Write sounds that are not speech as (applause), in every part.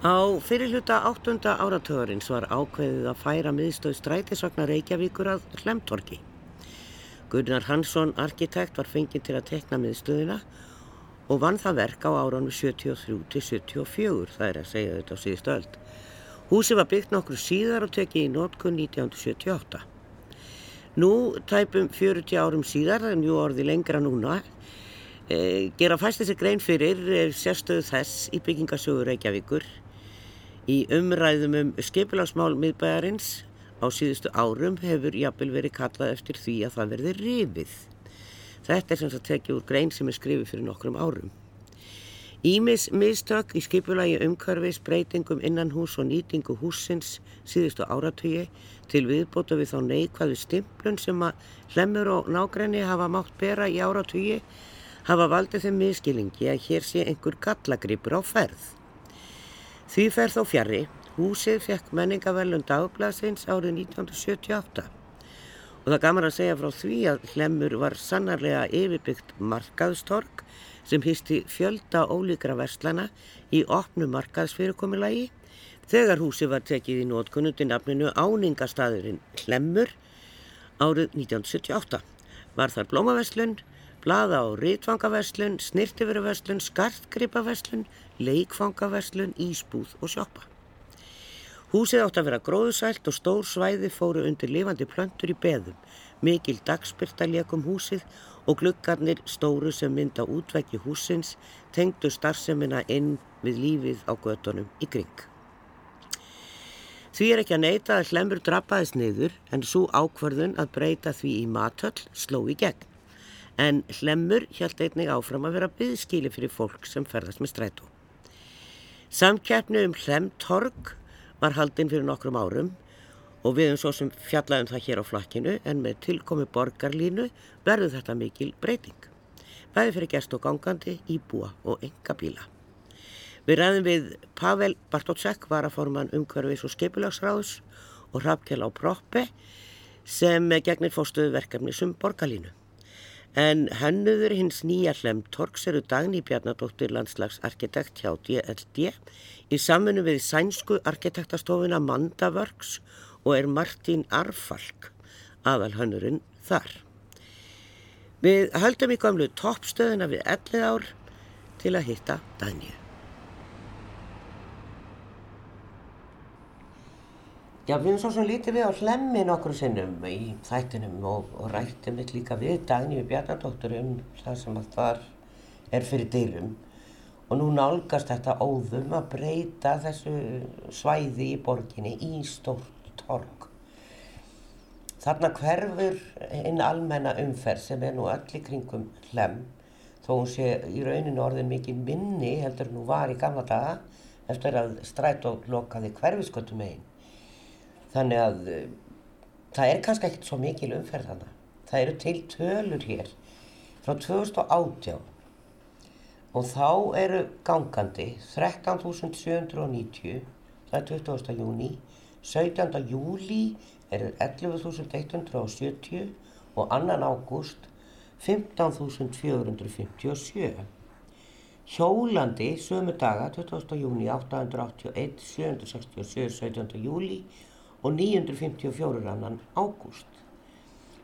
Á fyrirluta 8. áratöðurins var ákveðið að færa miðstöð strætisvagnar Reykjavíkur að Hlemtorki. Gunnar Hansson, arkitekt, var fenginn til að tekna miðstöðina og vann það verk á áranu 73-74, það er að segja þetta á síðustu öld. Húsi var byggt nokkur síðar og tekið í nótkunn 1978. Nú, tæpum 40 árum síðar, en jú orði lengra núna, e, gera fæst þessi grein fyrir e, sérstöðu þess í byggingasögur Reykjavíkur Í umræðum um skipulagsmál miðbæjarins á síðustu árum hefur jafnvel verið kallað eftir því að það verði rifið. Þetta er sem sagt tekið úr grein sem er skrifið fyrir nokkrum árum. Ímis mistök í skipulagi umhverfis, breytingum innan hús og nýtingu húsins síðustu áratögi til viðbóta við þá neikvæðu stimplun sem að hlemur og nágræni hafa mátt bera í áratögi hafa valdið þeim miskilingi að hér sé einhver gallagripur á ferð. Því fer þó fjari, húsið fekk menningavelun dagblasins árið 1978 og það gaman að segja frá því að Hlemmur var sannarlega yfirbyggt markaðstork sem hýsti fjölda ólíkra verslana í opnu markaðsfyrirkomilagi þegar húsið var tekið í nótkunnundi nafninu Áningastadurinn Hlemmur árið 1978. Var þar blómaverslun, Blaða á rítfangaverslun, snirtiföruverslun, skartgripaverslun, leikfangaverslun, ísbúð og sjoppa. Húsið átt að vera gróðsælt og stór svæði fóru undir lifandi plöntur í beðum, mikil dagspyrta leikum húsið og gluggarnir stóru sem mynda útvekki húsins tengdu starfsemina inn við lífið á gödunum í kring. Því er ekki að neyta að hlemur drappaðis niður en svo ákvarðun að breyta því í matöll sló í gegn en hlemmur hjælt einnig áfram að vera byggskíli fyrir fólk sem ferðast með strætó. Samkjæfnu um hlemtorg var haldinn fyrir nokkrum árum og við um svo sem fjallaðum það hér á flakkinu en með tilkomi borgarlínu verður þetta mikil breyting. Bæði fyrir gest og gangandi, íbúa og enga bíla. Við ræðum við Pavel Bartótsek, varaforman umhverfis og skipulagsráðs og Hrafkjell á Proppe sem gegnir fórstuðu verkefni sem borgarlínu. En hennuður hins nýja hlemtorks eru Dagný Bjarnadóttir landslagsarkitekt hjá DLD í samfunnu við sænsku arkitektastofuna Mandavörgs og er Martín Arfalk aðal hannurinn þar. Við höldum í gamlu toppstöðuna við 11 ár til að hitta Dagníu. Já, við erum svo sem lítið við á hlemmi nokkru sinnum í þættinum og, og rættum við líka við Dagníu Bjarnadóttur um það sem að þar er fyrir dyrum og nú nálgast þetta óðum að breyta þessu svæði í borginni í stórt torg. Þarna hverfur einn almenna umferð sem er nú allir kringum hlem þó hún sé í rauninu orðin mikið minni heldur nú var í gamla daga eftir að stræt og lokaði hverfisköttum einn þannig að uh, það er kannski ekkert svo mikil umferð þannig. Það eru til tölur hér frá 2018 og þá eru gangandi 13.790, það er 20. júni, 17. júli eru 11.170 og 2. ágúst 15.457. Hjólandi sömu daga 20. júni 881, 767, 17. júli og 954 annan ágúst.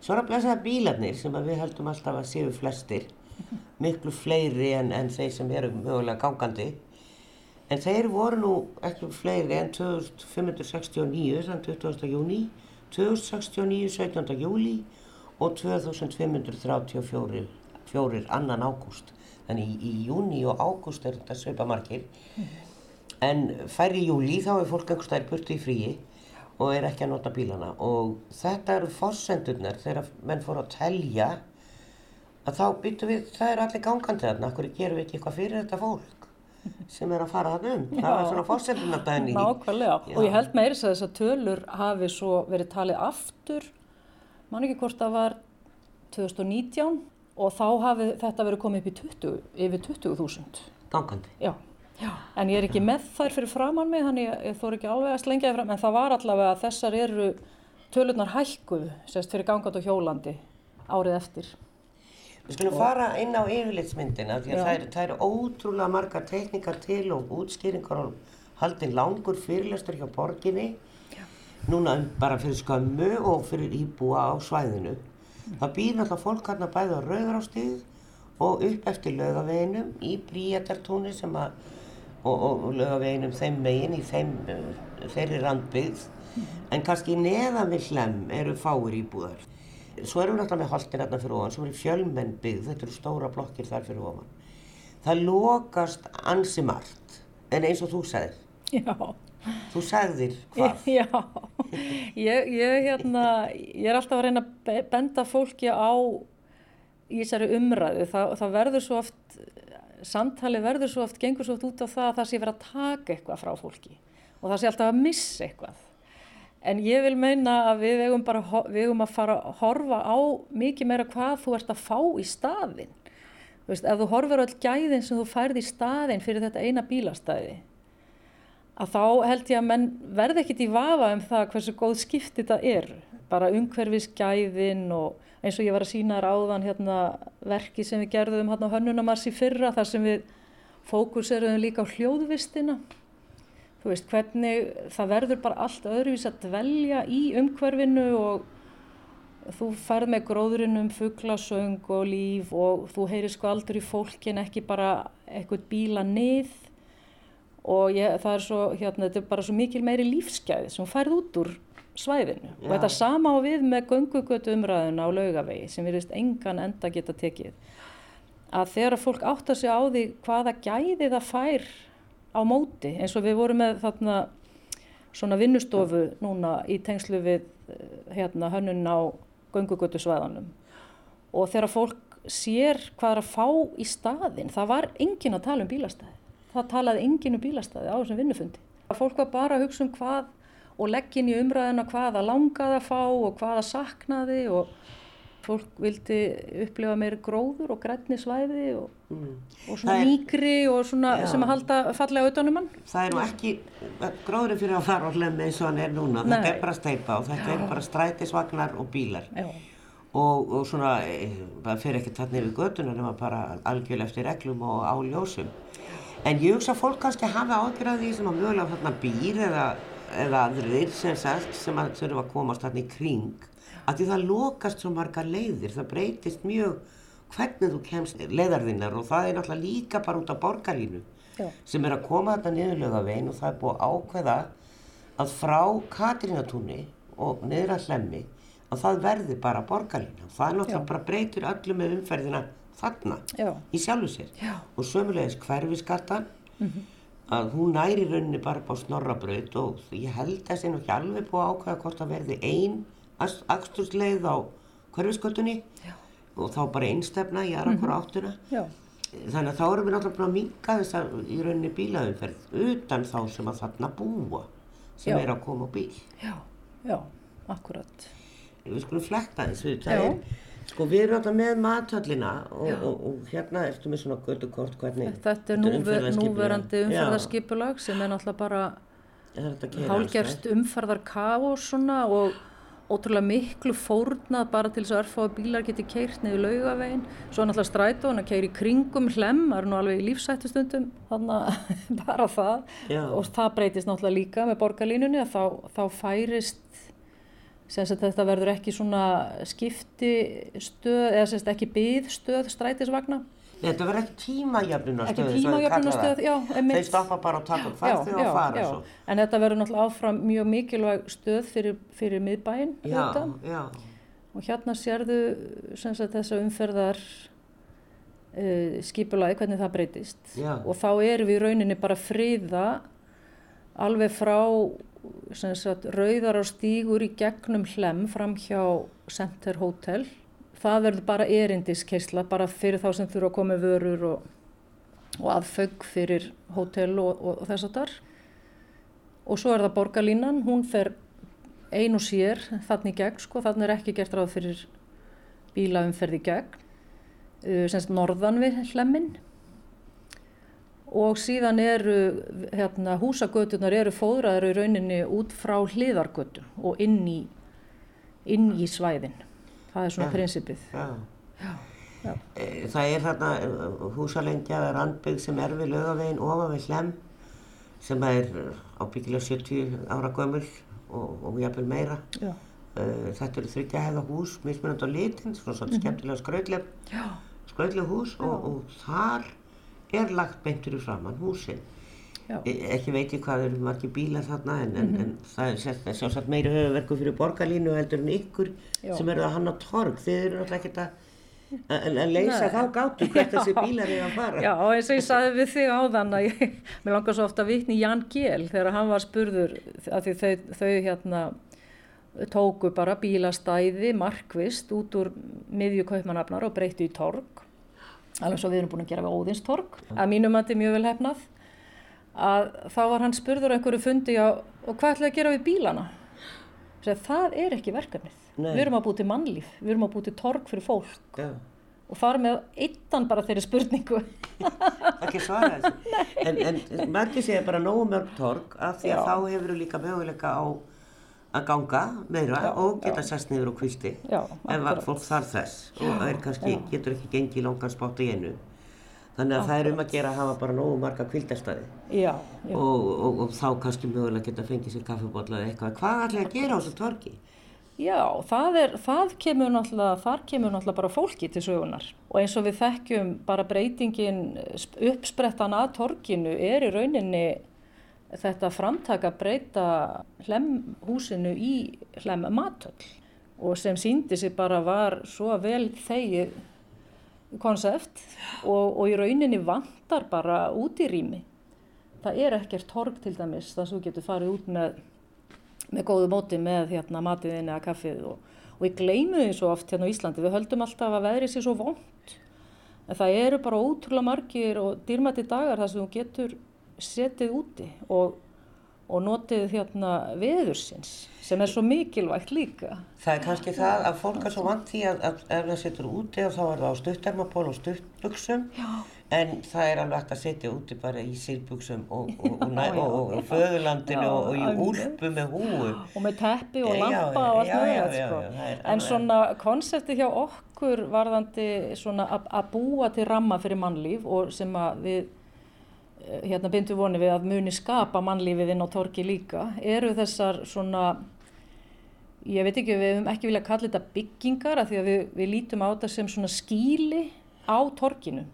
Svo er að blæsa bílarnir sem við heldum alltaf að séu flestir, (laughs) miklu fleiri en, en þeir sem eru mögulega gangandi. En þeir voru nú ekki fleiri en 2569 þann 20. júni, 2069 17. júli og 2534 annan ágúst. Þannig í, í júni og ágúst er þetta sveipamarkir. En færri júli þá er fólk einhverstaðir burti í fríi og er ekki að nota bílana og þetta eru fórsendurnar þegar menn fór að telja að þá byttu við, það er allir gangandi þarna, okkur gerum við ekki eitthvað fyrir þetta fólk sem er að fara þarna um, Já. það var svona fórsendurnar dæni. Nákvæmlega Já. og ég held meira þess að tölur hafi svo verið talið aftur, mann ekki hvort það var 2019 og þá hafi þetta verið komið upp í 20, yfir 20.000. Gangandi? Já. Já, en ég er ekki með þær fyrir framann mig þannig ég, ég þór ekki alveg að slengja þér fram. En það var allavega að þessar eru tölurnar hækkuð sérst fyrir gangat og hjólandi árið eftir. Við skulum og... fara inn á yfirleitsmyndina því að það eru, það eru ótrúlega margar tekníkar til og útskýringar og haldin langur fyrirlestur hjá borginni. Núna bara fyrir skömmu og fyrir íbúa á svæðinu. Það býr náttúrulega fólk hérna bæði á Rauðrástíð og upp eftir lögaveginum í Bríatartúni sem að og, og, lögaveginum þeim megin í þeim, uh, þeirri randbyggð en kannski neðan við hlem eru fáir íbúðar svo erum við náttúrulega með holtin hérna fyrir ofan sem eru fjölmennbyggð, þetta eru stóra blokkir þar fyrir ofan það lokast ansi margt en eins og þú sagðir Já. Þú sagðir hvað? (laughs) Já, ég, ég, hérna, ég er alltaf að reyna að benda fólki á í þessari umræðu. Það, það verður svo oft, samtali verður svo oft, gengur svo oft út á það að það sé verið að taka eitthvað frá fólki og það sé alltaf að missa eitthvað. En ég vil meina að við eigum, bara, við eigum að fara að horfa á mikið meira hvað þú ert að fá í staðin. Þú veist, ef þú horfur öll gæðin sem þú færði í staðin fyrir þetta eina bílastæði að þá held ég að menn verði ekkit í vafa um það hversu góð skipti þetta er. Bara umhverfisgæðin og eins og ég var að sína þér áðan hérna, verki sem við gerðum hérna á Hönnunamars í fyrra þar sem við fókuseruðum líka á hljóðvistina. Þú veist hvernig það verður bara allt öðruvís að dvelja í umhverfinu og þú ferð með gróðurinnum fugglasöng og líf og þú heyrir sko aldrei fólkin ekki bara eitthvað bíla nið og ég, það er svo, hérna, þetta er bara svo mikil meiri lífsgæði sem færð út úr svæðinu Já. og þetta sama á við með göngugötu umræðuna á laugavegi sem við veist engan enda geta tekið að þegar fólk átta sig á því hvaða gæði það fær á móti eins og við vorum með þarna svona vinnustofu núna í tengslu við hérna hönnun á göngugötu svæðanum og þegar fólk sér hvað er að fá í staðin það var engin að tala um bílastæði það talaði enginu um bílastæði á þessum vinnufundi. Fólk var bara að hugsa um hvað og leggin í umræðina hvaða langaði að fá og hvaða saknaði og fólk vildi upplifa meiri gróður og grænni svæði og, mm. og svona er, mýgri og svona já. sem að halda fallega auðvunum mann. Það er nú ekki gróður fyrir að fara á hlemmi eins og hann er núna. Nei. Þetta er bara steipa og þetta já. er bara strætisvagnar og bílar. Og, og svona, eh, það fyrir ekki þarna yfir gödunar nema bara algjörlega eftir reglum og á ljósum. En ég hugsa að fólk kannski hafa ágjörðað því sem að mögulega býr eða, eða aðrir sem sem að þurfa að komast þarna í kring að því það lokast svo marga leiðir, það breytist mjög hvernig þú kemst leiðarðinnar og það er náttúrulega líka bara út á borgarlínu Já. sem er að koma þarna niðurlega veginn og það er búið að ákveða að frá Katrínatúni og niður að hlemmi að það verði bara borgarlína og það er náttúrulega Já. bara breytur öllu með umferðina þarna Já. í sjálfu sér Já. og sömulegis hverfiskartan mm -hmm. Að hún næri rauninni bara á snorrabraut og ég held að það sé nú ekki alveg búið að ákvæða hvort að verði einn axtursleið á hverfiskartunni og þá bara einstefna í aðra hverja -hmm. áttuna Já. þannig að þá erum við náttúrulega búin að minga þess að í rauninni bílaðumferð utan þá sem að þarna búa sem er að koma á bíl. Já, já, akkurat. Við skulum flekta þessu, það er Sko við erum alltaf með mathöllina og, og, og hérna ertu með svona gödukort hvernig Þetta er núver, núverandi umferðarskipulag sem er náttúrulega bara hálgerst umferðar káos svona og ótrúlega miklu fórnað bara til þess að örfa og bílar geti keirt niður laugavegin svo er náttúrulega strætó hann að keiri kringum hlem, það er nú alveg í lífsættustundum þannig (laughs) að bara það. Já. og það breytist náttúrulega líka með borgarlínunni að þá, þá færist Senst að þetta verður ekki svona skiptistöð, eða semst ekki byðstöð strætisvagna. Þetta verður ekki tímajöfnunarstöð, ekki tímajöfnunarstöð, já. Þeir stoppa bara og taka færði og fara já. svo. En þetta verður náttúrulega áfram mjög mikilvæg stöð fyrir, fyrir miðbæinn. Já, já. Og hérna sérðu semst að þessa umferðar uh, skipulagi, hvernig það breytist. Já. Og þá erum við í rauninni bara friða alveg frá sagt, rauðar á stígur í gegnum hlem fram hjá Center Hotel. Það verður bara erindiskeisla, bara fyrir þá sem þurfa að koma vörur og, og aðfögg fyrir hótel og, og, og þess að þar. Og svo er það borgarlínan, hún fer ein og sér þannig gegn, sko, þannig er ekki gert ráð fyrir bílaumferði gegn, uh, semst norðan við hlemmin og síðan eru hérna, húsagötunar eru fóðraður í rauninni út frá hliðargötum og inn í, inn í svæðin. Það er svona ja, prinsipið. Ja. Já, já. Það er hérna húsalengja eða randbygg sem er við lögavegin ofan við hlem sem er ábyggilega 70 ára gömul og, og jafnvel meira. Já. Uh, þetta eru þryggja hefða hús, mismunandi á litin, svona svolítið skemmtilega skrautleg, Já. skrautleg hús og, og þar er lagt beintur í framann húsin. Já. E ekki veit ég hvað eru margir bílar þarna en, en, en það er sjálfsagt, sjálfsagt meiri höfuverku fyrir borgarlínu heldur en ykkur Já. sem eru að hanna torg. Þið eru náttúrulega ekkert að, að, leysa þá gátu hvert þessi bílar eru að fara. Já, eins og ég sagði við þig áðan að ég, mér langar svo ofta að vitni Jan Gél þegar hann var spurður að þau, þau hérna tóku bara bílastæði markvist út úr miðju kaupmanafnar og breyttu í torg alveg svo við erum búin að gera við Óðinstorg að mínum að þetta er mjög vel hefnað að þá var hann spurður á einhverju fundi á, og hvað ætlaði að gera við bílana Sér, það er ekki verkefnið Nei. við erum að búið til mannlíf, við erum að búið til torg fyrir fólk Já. og fara með eittan bara þeirri spurningu (laughs) ekki svara þessu. En, en margir segja bara nógu mörg torg af því að Já. þá hefur þú líka möguleika á að ganga meira Já, og geta sest niður og kvisti Já, ef akkurat. að fólk þarf þess og er kannski, getur ekki gengið í langan spátt í einu. Þannig að það er um að gera að hafa bara nógu marga kvildastæði já, já. og, og, og þá kannski mögulega geta fengið sér kaffibólla eða eitthvað. Hvað ætla ég að gera á þessu torgi? Já, það, er, það kemur náttúrulega, þar kemur náttúrulega bara fólki til sögunar og eins og við þekkjum bara breytingin, sp- uppsprettan að torginu er í rauninni þetta framtaka að breyta hlemhúsinu í hlem matöll og sem síndi sig bara var svo vel þegið konsept og, og í rauninni vantar bara út í rými. Það er ekkert torg til dæmis þar sem þú getur farið út með með góðu móti með hérna matiðin eða kaffið og, og við gleymum því svo oft hérna á Íslandi, við höldum alltaf að veðrið sé svo vond en það eru bara ótrúlega margir og dýrmætti dagar þar sem þú getur setið úti og, og notið hérna veðursins sem er svo mikilvægt líka. Það er kannski það að fólk er svo vant því að, að ef það setur úti og þá er það á stuttermapól og stuttbuksum en það er alveg að setja úti bara í sílbuksum og, og, og, föðurlandinu (laughs) og, í úlpu með húu. og með teppi og lampa já, og allt já, sko. en svona konseptið hjá okkur varðandi svona að- búa til ramma fyrir mannlíf og sem að við hérna bindum voni við að muni skapa mannlífið inn á torgi líka. Eru þessar svona ég veit ekki, við hefum ekki viljað kalla þetta byggingar af því að við, við lítum á þetta sem svona skíli á torginu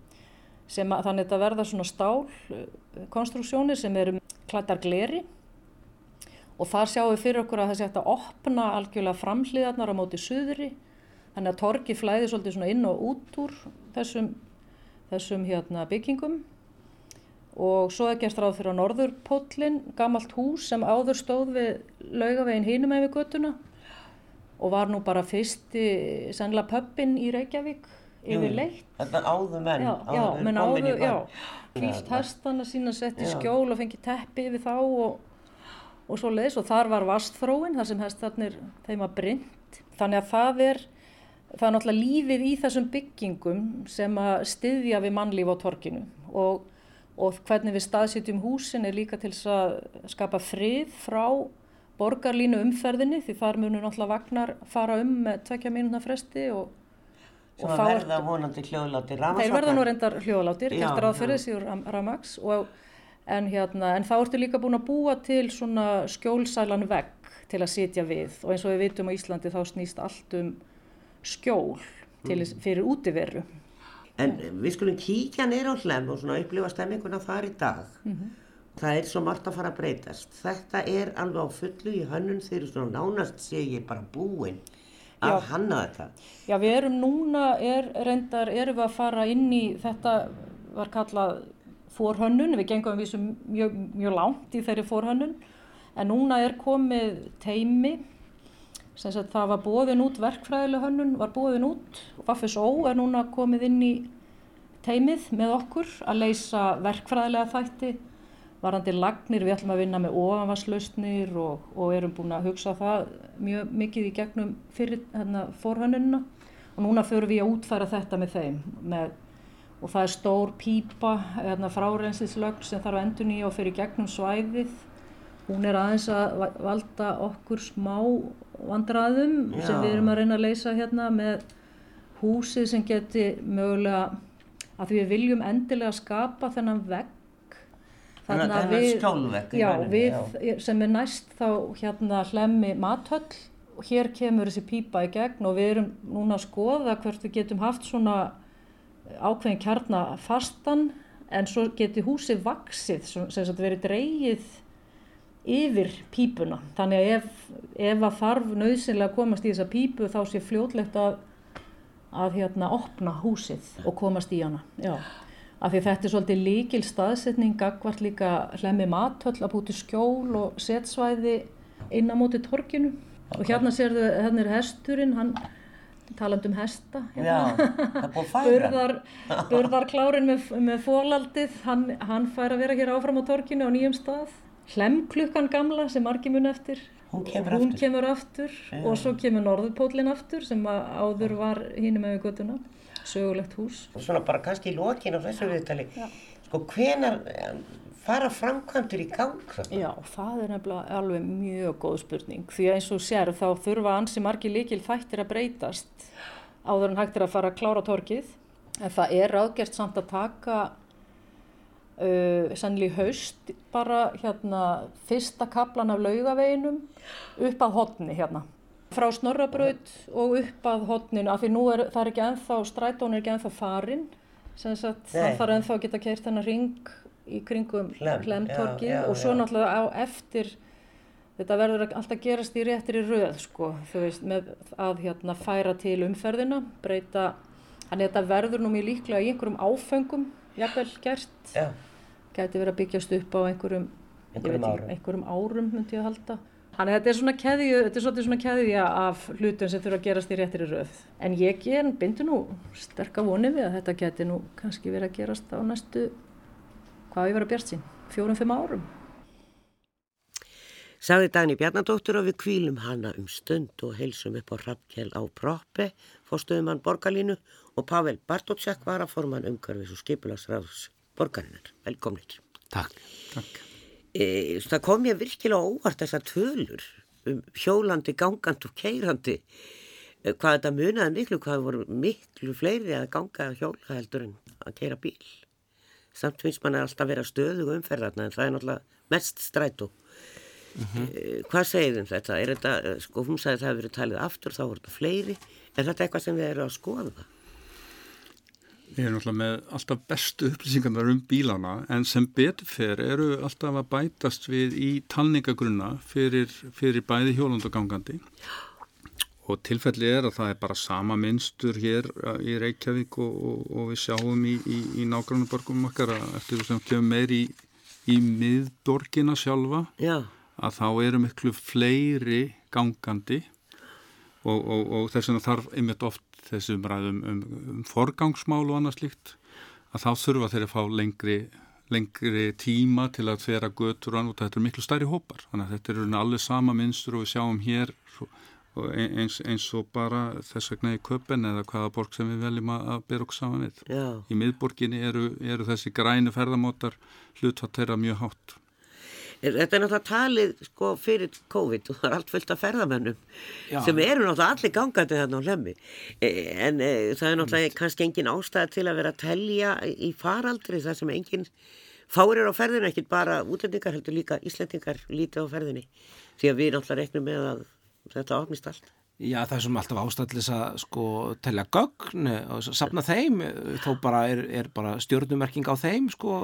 sem að þannig að þetta verða svona stál konstruksjónir sem eru klættar gleri. Og þar sjáum við fyrir okkur að það sé hægt að opna algjörlega framhliðarnar á móti suðri. Þannig að torgi flæði svolítið svona inn og út úr þessum, þessum hérna, byggingum og svo er gert ráð fyrir að norðurpóllin, gamalt hús sem áður stóð við laugavegin hinum með við göttuna og var nú bara fyrsti sennilega pöppin í Reykjavík yfir leitt. Þetta áður menn, Já, já, áður menn komin í áður, já, bæ. hvílt hestana sína sett í Já. skjól og fengið teppi yfir þá og, og svo leiðis og þar var vastþróin, þar sem hestarnir þeim var brint. Þannig að það er, það er náttúrulega lífið í þessum byggingum sem að styðja við mannlíf á torkinu og, og hvernig við staðsitjum húsin er líka til að skapa frið frá borgarlínu umferðinni því þar munur náttúrulega vagnar fara um með tvekja mínúna fresti og, og að þá verða vonandi hljóðláti Þeir rafmagsvagnar. verða nú reyndar hljóðalátir, Já, gert ráð fyrir já. þessi ram, ramax og en, hérna, en þá ertu líka búin að búa til svona skjólsælan vegg til að sitja við og eins og við vitum á Íslandi þá snýst allt um skjól til, Mm. fyrir útiveru. En við skulum kíkja neyra á hlem og svona upplifa stemminguna þar í dag. Mhm. Það er svo margt að fara að breytast. Þetta er alveg á fullu í hönnun þegar svona nánast sé ég bara búinn að Já. hanna þetta. Já, við erum núna, er, reyndar, erum við að fara inn í, þetta var kallað forhönnun, við gengum við mjög, mjög langt í þeirri forhönnun, en núna er komið teimi, það var bóðin út, verkfræðileg hönnun var bóðin út, Vaffisó er núna komið inn í teimið með okkur að leysa verkfræðilega þætti, varandi lagnir, við ætlum að vinna með ofanvarslausnir og, og erum búin að hugsa það mjög mikið í gegnum fyrir hérna, forhönnunina. Og núna förum við að útfæra þetta með þeim með, og það er stór pípa hérna, fráreinsislögn sem þarf að endur nýja og fyrir gegnum svæðið hún er aðeins að va- valda okkur smá vandræðum sem Já. við erum að reyna að leysa hérna með húsið sem geti mögulega að við viljum endilega skapa þennan vegg Þannig að skjólvegg. Já, við sem er næst þá hérna hlemmi mathöll og hér kemur þessi pípa í gegn og við erum núna að skoða hvert við getum haft svona ákveðin kjarnafastan en svo getur húsið vaksið sem sagt verið dreyið yfir pípuna. Þannig að ef, ef að þarf nöðsynlega að komast í þessa pípu þá sé fljótlegt að, að hérna opna húsið og komast í hana. Já af því þetta er svolítið líkil staðsetning gagvart líka hlemmi mathöll að búti skjól og setsvæði inn á móti torkinu og hérna sér þau, hérna er hesturinn hann taland um hesta hérna. Burðar, burðarklárin með, með fólaldið hann, hann fær að vera hér áfram á torkinu á nýjum stað hlemklukkan gamla sem margi mun eftir. Hún kemur hún aftur, kemur aftur og svo kemur norðupólinn aftur sem áður var hínum með göttuna sögulegt hús. Svona bara kannski í lokin á þessu viðtali, sko hvenar fara framkvæmdur í gang? Já, það er nefnilega alveg mjög góð spurning. Því að eins og sér þá þurfa ansi margi líkil þættir að breytast áður en hægt er að fara að klára torkið en það er ráðgert samt að taka uh, sannlega haust bara hérna fyrsta kaplan af laugaveginum upp að hodni hérna. Frá Snorrabraut og upp að hodninu af því nú er það er ekki enþá, strætón er ekki enþá farin það þarf enþá að geta kert þennan ring í kringum hlemtorkið og svo náttúrulega á eftir þetta verður alltaf gerast í réttir í röð sko, þú veist, með að hérna færa til umferðina, breyta þannig að þetta verður nú mjög líklega í einhverjum áfengum, jafnvel gert Já. gæti verið að byggjast upp á einhverjum einhverjum árum. einhverjum árum myndi ég að halda Þannig að þetta er svona keðju, þetta er svona keðja af hlutum sem þurfa að gerast í réttir í röð. En ég ger, bindu nú sterka vonið við að þetta geti nú kannski verið að gerast á næstu, hvað ég var að bjart sín, fjórum-fimm árum. Saði Dagni Bjarnadóttur og við kvílum hana um stund og heilsum upp á Rappkjell á Proppi, fórstuðumann Borgalínu og Pavel Bartótsjak var að forman umhverfis og skipularsræðs Borgarinnar. Velkomnir. Takk. Takk. E, það kom mér virkilega óvart þessar tölur um hjólandi, gangandi og keirandi e, hvað þetta munaði miklu, hvað voru miklu fleiri að ganga að hjóla heldur en að keira bíl samt finnst mann að alltaf vera stöðu og umferðarna en það er náttúrulega mest strætó mm -hmm. hvað segir þum þetta? Þetta, sko hún sagði að það hefur verið talið aftur, þá voru þetta fleiri er þetta eitthvað sem við erum að skoða? Við erum alltaf með alltaf bestu upplýsingarnar um bílana en sem beturfer eru alltaf að bætast við í talningagrunna fyrir, fyrir bæði hjólundagangandi og tilfelli er að það er bara sama minnstur hér í Reykjavík og, og, og við sjáum í, í, í nágrannarborgum okkar að eftir þú sem kemur meir í, í miðborgina sjálfa Já. Að þá eru miklu fleiri gangandi og, og þess vegna þarf einmitt oft þessum ræðum um, um forgangsmál og annað slíkt að þá þurfa þeir að fá lengri, lengri tíma til að þvera götur og þetta er miklu stærri hópar þannig að þetta eru allir sama minnstur og við sjáum hér eins, eins og bara þess vegna í köpen eða hvaða borg sem við veljum að bera okkur saman við. Í miðborginni eru, eru þessi grænu ferðamótar hlutvatt þeirra mjög hátt. Þetta er náttúrulega talið sko fyrir COVID og það er allt fullt af ferðamennum Já. sem eru náttúrulega allir gangandi þarna á hlemmi e, en e, það er náttúrulega kannski engin ástæða til að vera að telja í faraldri þar sem engin fárir á ferðinu, ekkit bara útlendingar heldur líka Íslendingar lítið á ferðinni því að við náttúrulega reknum með að þetta opnist allt. Já það er sem alltaf ástæðlis að sko telja gögn og sapna þeim þó bara er, er bara stjórnumerking á þeim sko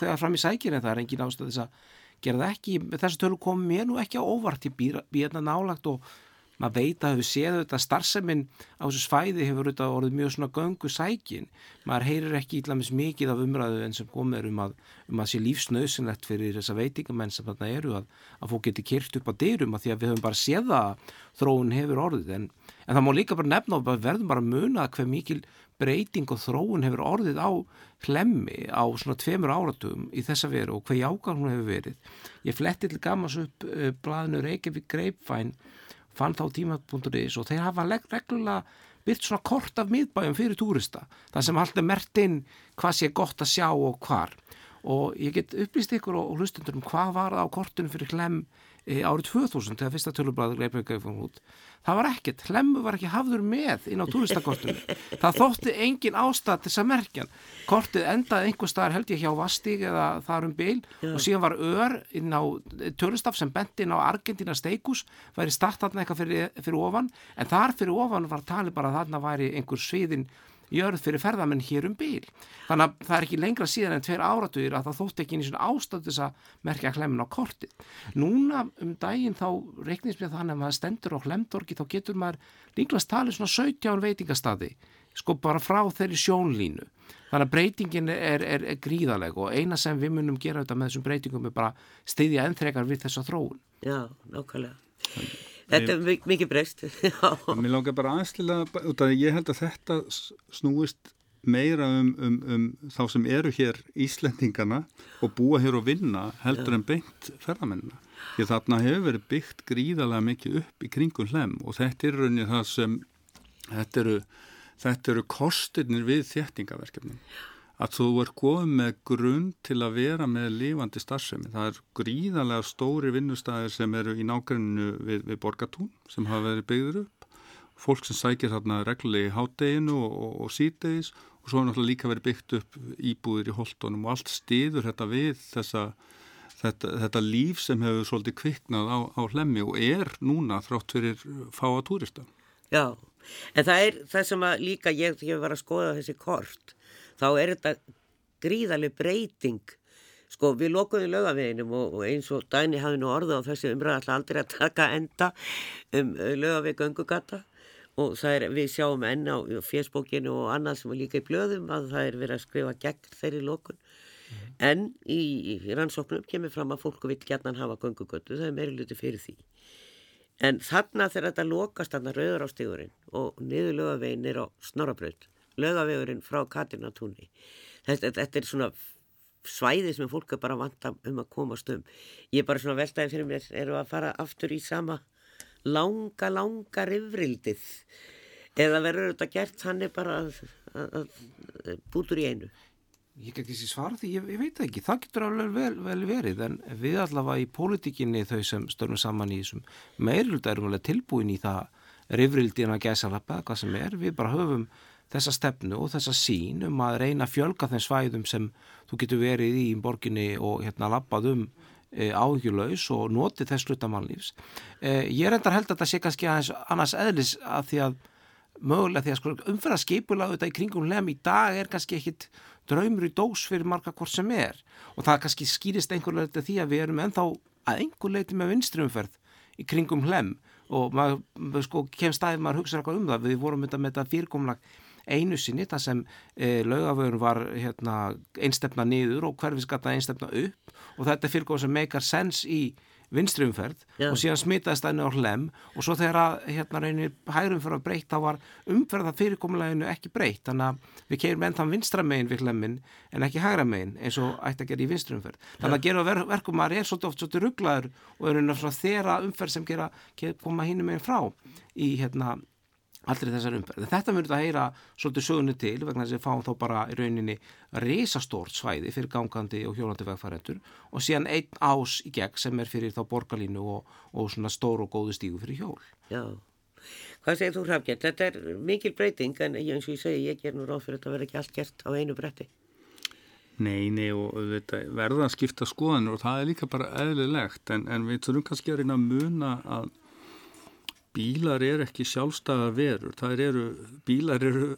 þegar fram í sækir en það er engin ástæðlis að gera það ekki, þessu tölu kom mér nú ekki á óvart, ég býr hérna nálagt og maður veit að hefur séð þetta starfseminn á þessu svæði hefur þetta orðið mjög svona göngu sækin. Maður heyrir ekki íllamis mikið af umræðu en sem komir um að, um að sé lífsnausinlegt fyrir þessa veitingamenn sem þarna eru að, að fólk geti kyrt upp á dyrum að því að við höfum bara séð að þróun hefur orðið. En, en það má líka bara nefna og verðum bara að muna hver mikil breyting og þróun hefur orðið á hlemmi á svona tveimur áratugum í þessa veru og hvað jákar hún hefur verið. Ég fletti til gammans upp uh, blaðinu Reykjavík Greipvæn, fann þá tíma.is og þeir hafa reglulega byrkt svona kort af miðbæjum fyrir túrista, það sem alltaf mert inn hvað sé gott að sjá og hvar og ég get upplýst ykkur og hlustundur um hvað var það á kortunum fyrir hlem e, árið 2000 þegar fyrsta tölublaður Reykjavík kom út. Það var ekkert, hlemmu var ekki hafður með inn á túristakortunum. Það þótti engin ástæð til þess að merkjan. Kortið endaði einhver staðar held ég hjá Vastík eða þar um byl Já. og síðan var ör inn á törnstaf sem bent inn á Argentina steikus, væri startatna eitthvað fyrir, fyrir ofan en þar fyrir ofan var talið bara að þarna væri einhver sviðin jörð fyrir ferðamenn hér um bíl. Þannig að það er ekki lengra síðan en tveir áratugir að það þótt ekki einu svona ástæð þess að merkja hlemmin á kortið. Núna um daginn þá reiknist mér þannig að maður stendur á hlemdorgi þá getur maður líklast talið svona 17 veitingastadi sko bara frá þeirri sjónlínu. Þannig að breytingin er, er, er gríðaleg og eina sem við munum gera þetta með þessum breytingum er bara stiðja ennþrekar við þessa þróun. Já, nákvæmlega. Þetta er mikið breyst. (laughs) Mér langar bara aðslilega, út af að ég held að þetta snúist meira um, um, um þá sem eru hér Íslendingana og búa hér og vinna heldur Já. en beint ferðamennina. Því þarna hefur verið byggt gríðarlega mikið upp í kringum hlem og þetta er rauninni það sem, þetta eru, þetta eru kostinir við þéttingaverkefnum að þú er góð með grunn til að vera með lífandi starfsemi. Það er gríðarlega stóri vinnustæðir sem eru í nákvæmnu við, við borgatún sem hafa verið byggður upp. Fólk sem sækir þarna reglulegi í hátteginu og, og, og sítegis og svo er náttúrulega líka verið byggt upp íbúðir í holtonum og allt stiður þetta við þessa, þetta, þetta líf sem hefur svolítið kviknað á, á hlemmi og er núna þrátt fyrir fáa túrista. Já, en það er það sem að líka ég, ég var að skoða þessi kort þá er þetta gríðarlega breyting. Sko við lokuðum lögaveginum og, og eins og Dæni hafi nú orða á þessi umræða alltaf aldrei að taka enda um lögaveg göngugata og það er, við sjáum enn á fjersbókinu og annað sem er líka í blöðum að það er verið að skrifa gegn þeirri lokun. Mm. en í, í rannsóknum kemur fram að fólku vil gætnan hafa göngugötu, það er meiri luti fyrir því. En þarna þegar þetta lokast þarna rauður á stígurinn og niður lögavegin er á snorabraut lögavegurinn frá Katrinatúni þetta, þetta er svona svæði sem fólk er bara vant um að komast um. Ég er bara svona veltaði fyrir mér eru að fara aftur í sama langa, langa rifrildið? Eða verður þetta gert hann er bara að, að, að bútur í einu? Ég get ekki svar því, ég, ég veit ekki, það getur alveg vel, vel verið en við allavega í pólitíkinni þau sem störnum saman í þessum meirluta erum alveg tilbúin í það rifrildina gæsalappa, hvað sem er, við bara höfum þessa stefnu og þessa sín um að reyna að fjölga þeim svæðum sem þú getur verið í borginni og hérna lappað um e, áhugjulegs og notið þess slutamannlífs. E, ég er endar held að þetta sé kannski aðeins annars eðlis að því að mögulega því að sko, umferða skipula auðvitað í kringum lem í dag er kannski ekkit draumur í dós fyrir marga hvort sem er og það kannski skýrist einhverlega því að við erum ennþá að einhver leiti með vinstri umferð í kringum hlem og maður sko, kemst aðeins maður hugsa eitthvað um það við vorum þetta með þetta fyrirkomlag einu sinni þar sem e, laugafögun var hérna, einstefna niður og hverfiskatta einstefna upp og þetta er fyrirgóð sem meikar sens í vinstriumferð Já. og síðan smitaðist það inn á hlem og svo þegar að hérna reynir hægrumferð að breyta var umferða fyrirkomuleginu ekki breytt. Þannig að við keirum ennþann vinstramegin við hlemmin en ekki hægramegin eins og ætti að gera í vinstriumferð þannig að gera ver verkum að það er svolítið oft svolítið rugglaður og er einhverjum svona þeirra umferð sem gera, koma hínum megin frá í hérna aldrei þessar umferð. Þetta verður að heyra svolítið sögunu til vegna þess að við fáum þá bara í rauninni reysastórt svæði fyrir gangandi og hjólandi vegfærendur og síðan einn ás í gegn sem er fyrir þá borgarlínu og, og svona stór og góðu stígu fyrir hjól. Já, hvað segir þú Hrafgjörn? Þetta er mikil breyting en eins og ég segi ég ger nú ráð fyrir að þetta verður ekki allt gert á einu bretti. Nei, nei og þetta verða að skipta skoðanur og það er líka bara eðlilegt en, en við þurfum kannski að reyna að muna að bílar er ekki sjálfstæða verur, það eru, bílar eru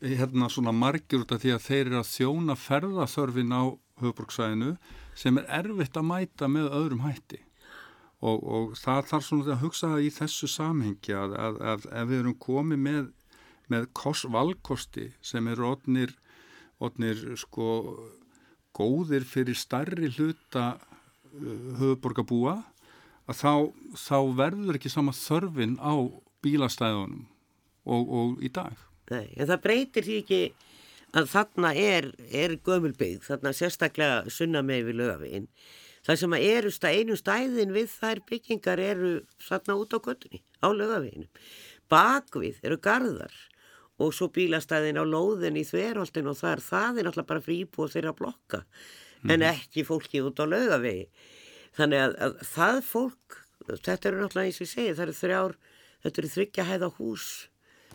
hérna svona margir út af því að þeir eru að þjóna ferðaþörfin á höfbruksvæðinu sem er erfitt að mæta með öðrum hætti. Og, og það þarf svona að hugsa það í þessu samhengi að, að, að ef við erum komið með, með kost, valkosti sem eru odnir, odnir sko góðir fyrir starri hluta uh, höfuborgabúa að þá, þá verður ekki sama þörfin á bílastæðunum og, og í dag. Nei, en það breytir því ekki að þarna er, er gömulbyggð, þarna sérstaklega sunna með við lögaveginn. Það sem að eru stað, einu stæðin við þær byggingar eru þarna út á göttunni, á lögaveginnum. Bakvið eru gardar og svo bílastæðin á lóðin í þverholtin og þar, það er náttúrulega bara frí íbúið þeirra blokka en ekki fólki út á laugavegi. Þannig að, að það fólk, þetta eru náttúrulega eins og ég segi, það eru þrjár, þetta eru þryggja hæða hús,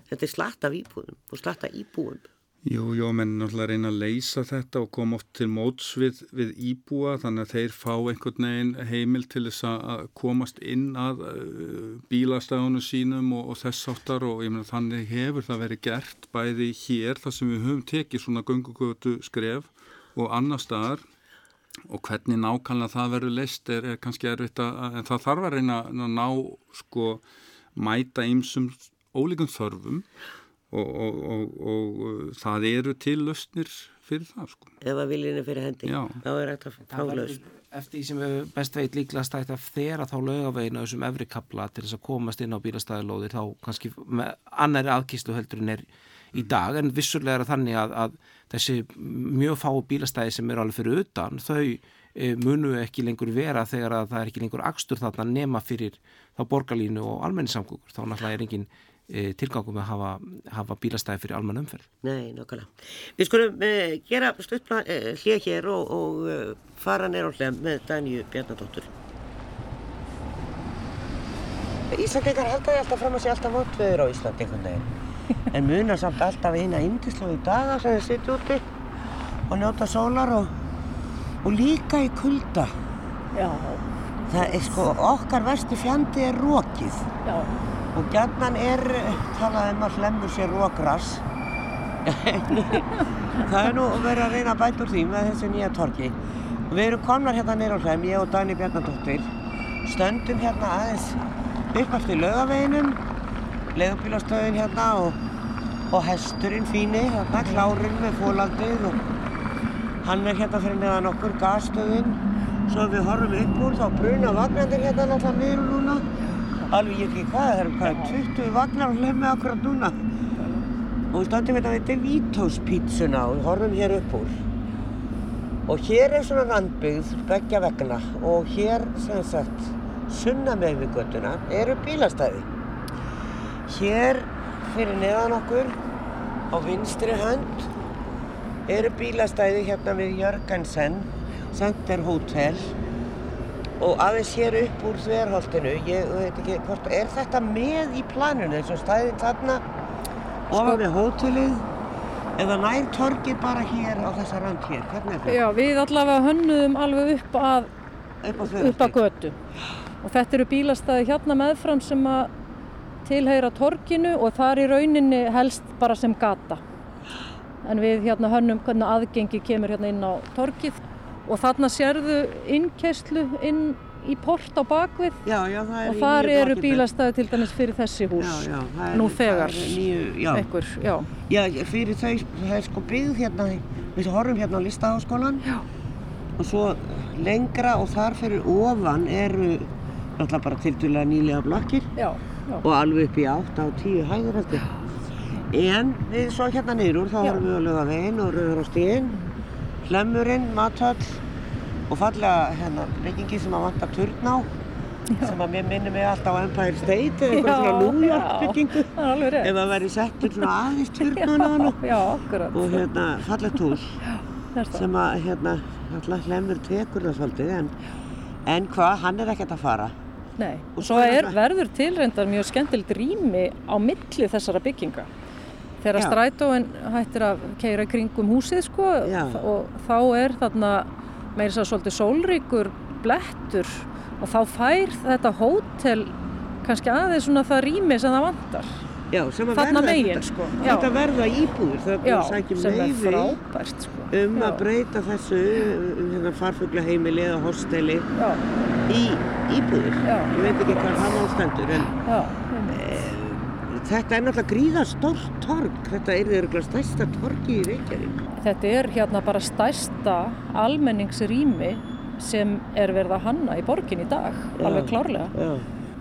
þetta er slatt af íbúðum og slatt af íbúðum. Jú, jú, menn náttúrulega reyna að leysa þetta og koma oft til móts við, við íbúa þannig að þeir fá einhvern veginn heimil til þess að komast inn að uh, bílastæðunum sínum og, og þess áttar og ég meina þannig hefur það verið gert bæði hér þar sem við höfum tekið svona göngugötu skref og annar staðar og hvernig nákvæmlega það verður leist er, er kannski erfitt að, en það þarf að reyna að ná sko mæta ýmsum ólíkum þörfum og, og, og, og það eru til lausnir fyrir það sko. Ef að viljinu fyrir hendi, Já. þá er þetta fá laust. Eftir því sem við best veit líklegast ætti að þeirra þá laugaveginu á þessum efri kapla til þess að komast inn á bílastæðilóðir þá kannski með annari aðkýstu heldur en er í dag en vissulega er það þannig að, að þessi mjög fáu bílastæði sem eru alveg fyrir utan þau e, munu ekki lengur vera þegar að það er ekki lengur akstur þarna nema fyrir þá borgarlínu og almenningssamgöngur þá náttúrulega er engin e, tilgangum að hafa, hafa bílastæði fyrir almenn umferð. Nei, nákvæmlega. Við skulum uh, gera stuttla uh, hlið hér og, og uh, fara neyra á hlið með Daníu Bjarnadóttur. Íslandingar halda því alltaf fram að sé alltaf vondveður á Íslandi einhvern veginn. En munar samt alltaf eina yndislegu daga sem þið sitja úti og njóta sólar og, og líka í kulda. Já, Það er sko, okkar versti fjandi er rókið. já, Og gjarnan er eh, talað um að hlemur sér rógras. (laughs) það er nú verið að reyna að bæta úr því með þessi nýja torki. Og við erum komnar hérna neyra á hlem, ég og Dani Bjarnadóttir. Stöndum hérna aðeins upp eftir laugaveginum, leðubílastöðin hérna og, og hesturinn fíni, hérna klárinn með fólandið og hann er hérna fyrir neðan okkur, gasstöðin. Svo við horfum upp úr þá bruna vagnandir hérna náttúrulega niður núna. Alveg ég ekki hvað, það eru hvað, 20 vagnar á hlemmi akkurat núna. Og við stöndum hérna við Devitos pítsuna og við horfum hér upp úr. Og hér er svona randbyggð, beggja vegna og hér sem sagt sunna með við göttuna eru bílastæði. Hér fyrir neðan okkur á vinstri hönd eru bílastæði hérna við Jörgensen, Center Hotel og aðeins hér upp úr þverholtinu, ég veit ekki hvort, er þetta með í planinu eins og stæðin þarna ofan við hótelið eða nær torgið bara hér á þessa rand hér, hvernig er það? já, við allavega hönnuðum alveg upp að, Upp á upp að götu. Og þetta eru bílastæði hérna meðfram sem að tilheyra torginu og það er í rauninni helst bara sem gata. En við hérna hönnum hvernig aðgengi kemur hérna inn á torgið og þarna sérðu innkerslu inn í port á bakvið Já, já, og þar eru bílastæði til dæmis fyrir þessi hús. Já, er, Nú þegar. nýju. Ekkur, já. Fyrir þau, það er sko byggð hérna, við horfum hérna á listaháskólan og svo lengra og þar fyrir ofan eru náttúrulega bara tildulega nýlega blokkir. Og alveg upp í 8 á 10 hæður eftir. En við svo hérna niður þá Já. horfum við að löga veginn og rauður á stíðin, hlemurinn, mathöll og fallega hérna byggingi sem að vanta turn á sem að mér minnir mig alltaf á Empire State eða einhverja svona New York já. byggingu ef það væri settur svona aðeins turnan á Já, akkurat. og hérna fallegt hús sem að hérna hlemur tekur það svolítið en, en hvað, hann er ekkert að fara Nei, Og svo er er, verður tilreyndar mjög skemmtilegt rými á milli þessara bygginga. Þegar strætóin hættir að keira kringum húsið sko Já. og þá er þarna meira svo svolítið sólríkur blettur og þá fær þetta hótel kannski aðeins svona það rými sem það vantar. Já, sem að verða þetta- sko. Þetta verða íbúður, það er að sækja frábært sko. um Já. að breyta þessu um hérna farfuglaheimili eða hosteli Já, í íbúður. Já. Ég veit ekki hvað það mástendur en já, einmitt. þetta er náttúrulega gríða stórt torg. Þetta er þeirra stærsta torgi í Reykjavík. Þetta er hérna bara stærsta almenningsrými sem er verið að hanna í borgin í dag, Já. alveg klárlega. Já.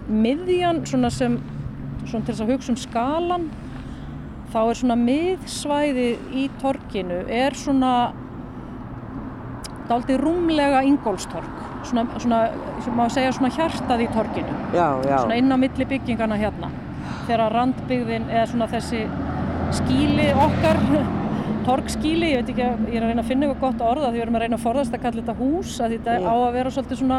Miðjan svona sem, svona til þess að hugsa um skalan, þá er svona miðsvæði í torginu, er svona dálítið rúmlega ingólstorg, svona, svona, má segja svona hjartað í torginu, Já, já. svona inn á milli byggingana hérna. Þegar randbyggðin eða svona þessi skíli okkar (laughs) torgskíli, ég veit ekki að ég er að reyna að finna eitthvað gott orða því við erum að reyna að forðast að kalla þetta hús að þetta Já. á að vera svolítið svona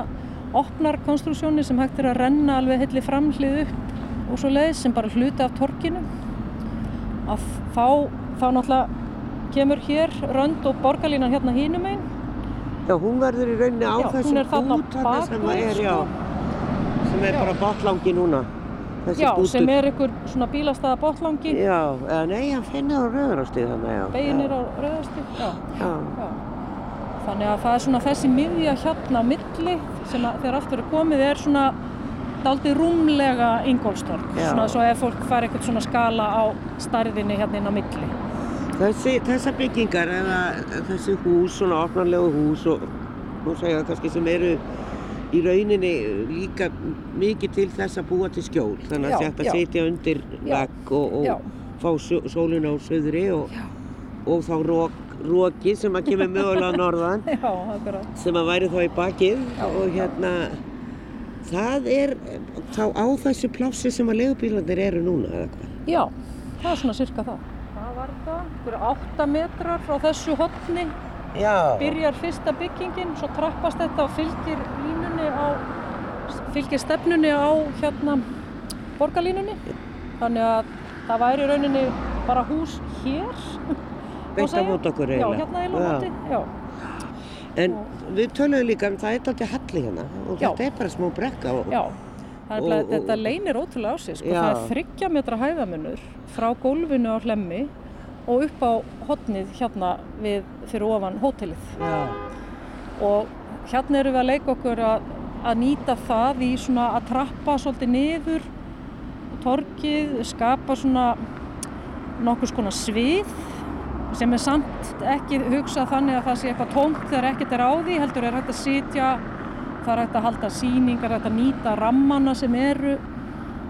opnar konstruksjónir sem hægt er að renna alveg hilli framhlið upp og svo leiðis sem bara hluti af torkinu að þá, þá náttúrulega kemur hér rönd og borgarlínan hérna hínum einn Já, hún verður í rauninni á Já, þessum bút þarna sem bakvið, er, sko. já, sem er Já. bara botlangi núna. Þessi Já, bútur. sem er einhver svona bílastæða botlangi, Já, eða nei, hann finnir á rauðarástíð þannig, já. beginir já. á rauðasti. Já, Já, já. Þannig að það er svona þessi miðja hérna á milli sem að þegar allt verður komið er svona daldi rúmlega ingólstorg. Já. Svona svo ef fólk fær eitthvað svona skala á starðinni hérna inn á milli. Þessi, þessar byggingar eða þessi hús, svona opnarlegu hús og nú segja það kannski sem eru í rauninni líka mikið til þess að búa til skjól. Þannig að Já, þetta já. setja undir Já, vegg og, já. og fá só- sólina á söðri og, Já. og þá rók, róki sem að kemur mögulega norðan (laughs) Já, sem að væri þá í bakið Já, og hérna það er þá á þessu plássi sem að legubílarnir eru núna eða hvað? Já, það er svona cirka það. Það var það, einhverju átta metrar frá þessu hotni Já. byrjar fyrsta byggingin, svo trappast þetta og fylgir línunni á, fylgir stefnunni á hérna borgarlínunni. Þannig að það væri í rauninni bara hús hér. Beint segja. móti okkur Já, eiginlega. hérna eiginlega á Já. já. En við töluðum líka um það er alltaf halli hérna og þetta er bara smá brekka og Já, Og- bara, og- þetta leynir ótrúlega á sig, sko. Það er þryggja metra hæðamunur frá gólfinu á hlemmi og upp á hotnið hérna við fyrir ofan hótelið. Já. og hérna erum við að leika okkur að, að nýta það í svona að trappa svolítið niður torkið, skapa svona nokkus konar svið sem er samt ekki hugsað þannig að það sé eitthvað tómt þegar ekkert er á því, heldur er hægt að sitja, það er hægt að halda sýningar, hægt að nýta rammana sem eru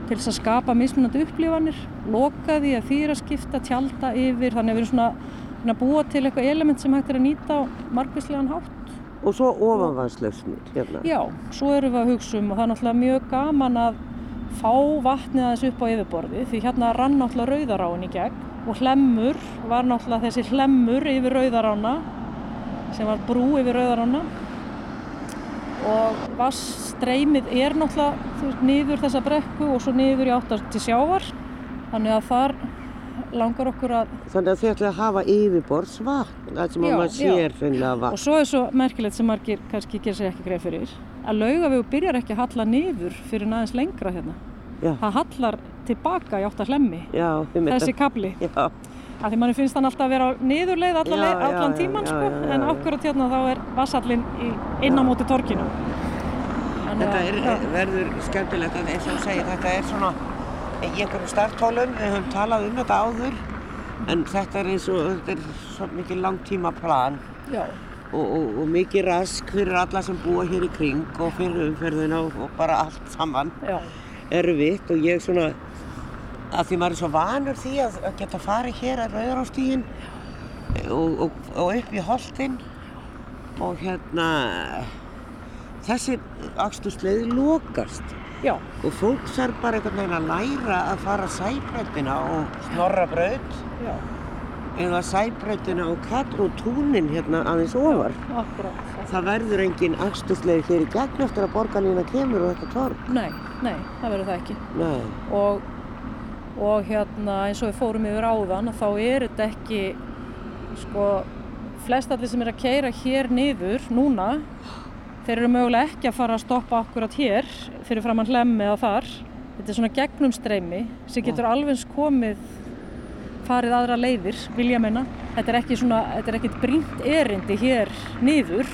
til þess að skapa mismunandi upplifanir, loka því að að skipta tjálta yfir, þannig að við erum svona að búa til eitthvað element sem hægt er að nýta á margvíslegan hátt. Og svo ofanvannslausnir hérna. Já, svo erum við að hugsa um og það er náttúrulega mjög gaman að fá vatnið aðeins upp á yfirborði því hérna rann náttúrulega rauðaráin í gegn og hlemmur var náttúrulega þessi hlemmur yfir rauðarána sem var brú yfir rauðarána og vassstreymið er náttúrulega niður þessa brekku og svo niður í áttar til sjávar þannig að þar langar okkur að Þannig að þið ætlaði að hafa yfirborðsvatn, það sem að Já, maður já. sér Og vatn. svo er svo merkilegt sem margir kannski gera sér ekki greið fyrir að laugavegu byrjar ekki að halla niður fyrir aðeins lengra hérna. Já, Það hallar tilbaka í átt að hlemmi, þessi Af því manni finnst hann alltaf að vera á niðurleið allan já, tíman já, sko, já, já, en akkurat hérna þá er vassallin í, inn á móti torkinu. Þannig þetta er, já. verður skemmtilegt að eins og segir, þetta er svona í einhverjum starthólum, við höfum talað um þetta áður, en þetta er eins og, þetta er svo mikið langtíma plan Já, og, og, og mikið rask fyrir alla sem búa hér í kring og fyrir umferðina og, og bara allt saman. Erfitt og ég svona að því maður er svo vanur því að, að geta farið hér að rauðrástígin og, og, og upp í holtin og hérna þessi akstursleið lokast. Já, og fólk þarf bara einhvern veginn að læra að fara sæbrautina og snorrabraut. Já, eða sæbrautina og katr og túnin hérna aðeins ofar. akkurat. Það verður engin akstursleið hér í gegn eftir að borgarlína kemur og þetta torg. Nei, nei, það verður það ekki. Nei. og, og hérna eins og við fórum yfir áðan þá er þetta ekki sko flest allir sem er að keira hér niður núna þeir eru mögulega ekki að fara að stoppa akkurat hér fyrir framann hlemmi eða þar þetta er svona gegnumstreymi sem getur alveg komið farið aðra leiðir, vilja menna þetta er ekki svona, þetta er ekkit brínt erindi hér niður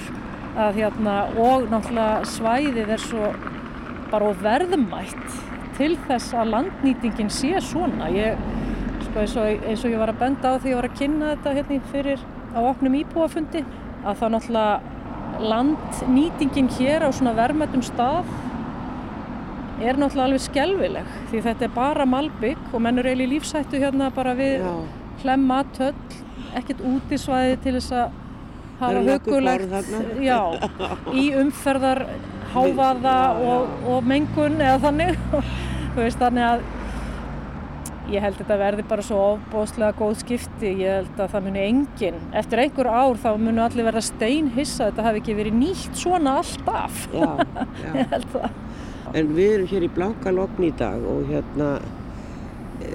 að hérna og náttúrulega svæðið er svo bara verðmætt til þess að landnýtingin sé svona. Ég, sko, eins, og, eins og ég var að benda á því ég var að kynna þetta hérna fyrir á opnum íbúafundi að þá náttúrulega landnýtingin hér á svona verðmættum stað er náttúrulega alveg skelvileg því þetta er bara malbygg og menn eru eiginlega í lífsættu hérna bara við Já. hlemma, töll, ekkert útisvæði til þess að hafa hugulegt já, (laughs) í umferðar já. og, og mengun eða þannig (laughs) veist þannig að ég held að þetta verði bara svo ofbóðslega góð skipti, ég held að það muni engin, eftir einhver ár þá munu allir verða steinhissa, þetta hafi ekki verið nýtt svona alltaf, Já, (laughs) já. ég held það. En við erum hér í Blankalogn í dag og hérna e,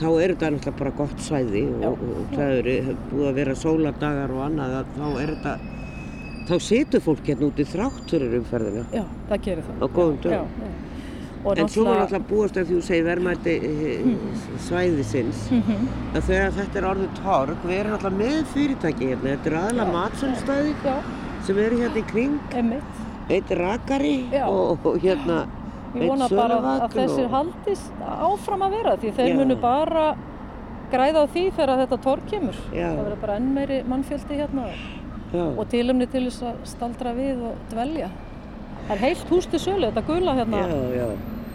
þá er þetta náttúrulega bara gott svæði og, og, og það eru búið að vera sólardagar og annað að þá er þetta þá situr fólk hérna úti þrátt fyrir umferðina Já, það gerir það. á góðum dögum. Og En svo náttúrulega- alltaf búast að því þú segir verðmætti mm. svæðisins Mhm. að þegar þetta er orðið torg við erum alltaf með fyrirtæki hérna þetta er aðalega matsölstæði Já, sem eru hérna í kring einmitt. Eitt rakari Já. og, og hérna Ég vona bara að þessir og- haldist áfram að vera því þeir Já. munu bara græða á því þegar þetta torg kemur. Já. Það verður bara enn meiri mannfjöldi hérna Já. og tilumni til þess að staldra við og dvelja. Það er heilt hús til sölu, þetta gula hérna. já, já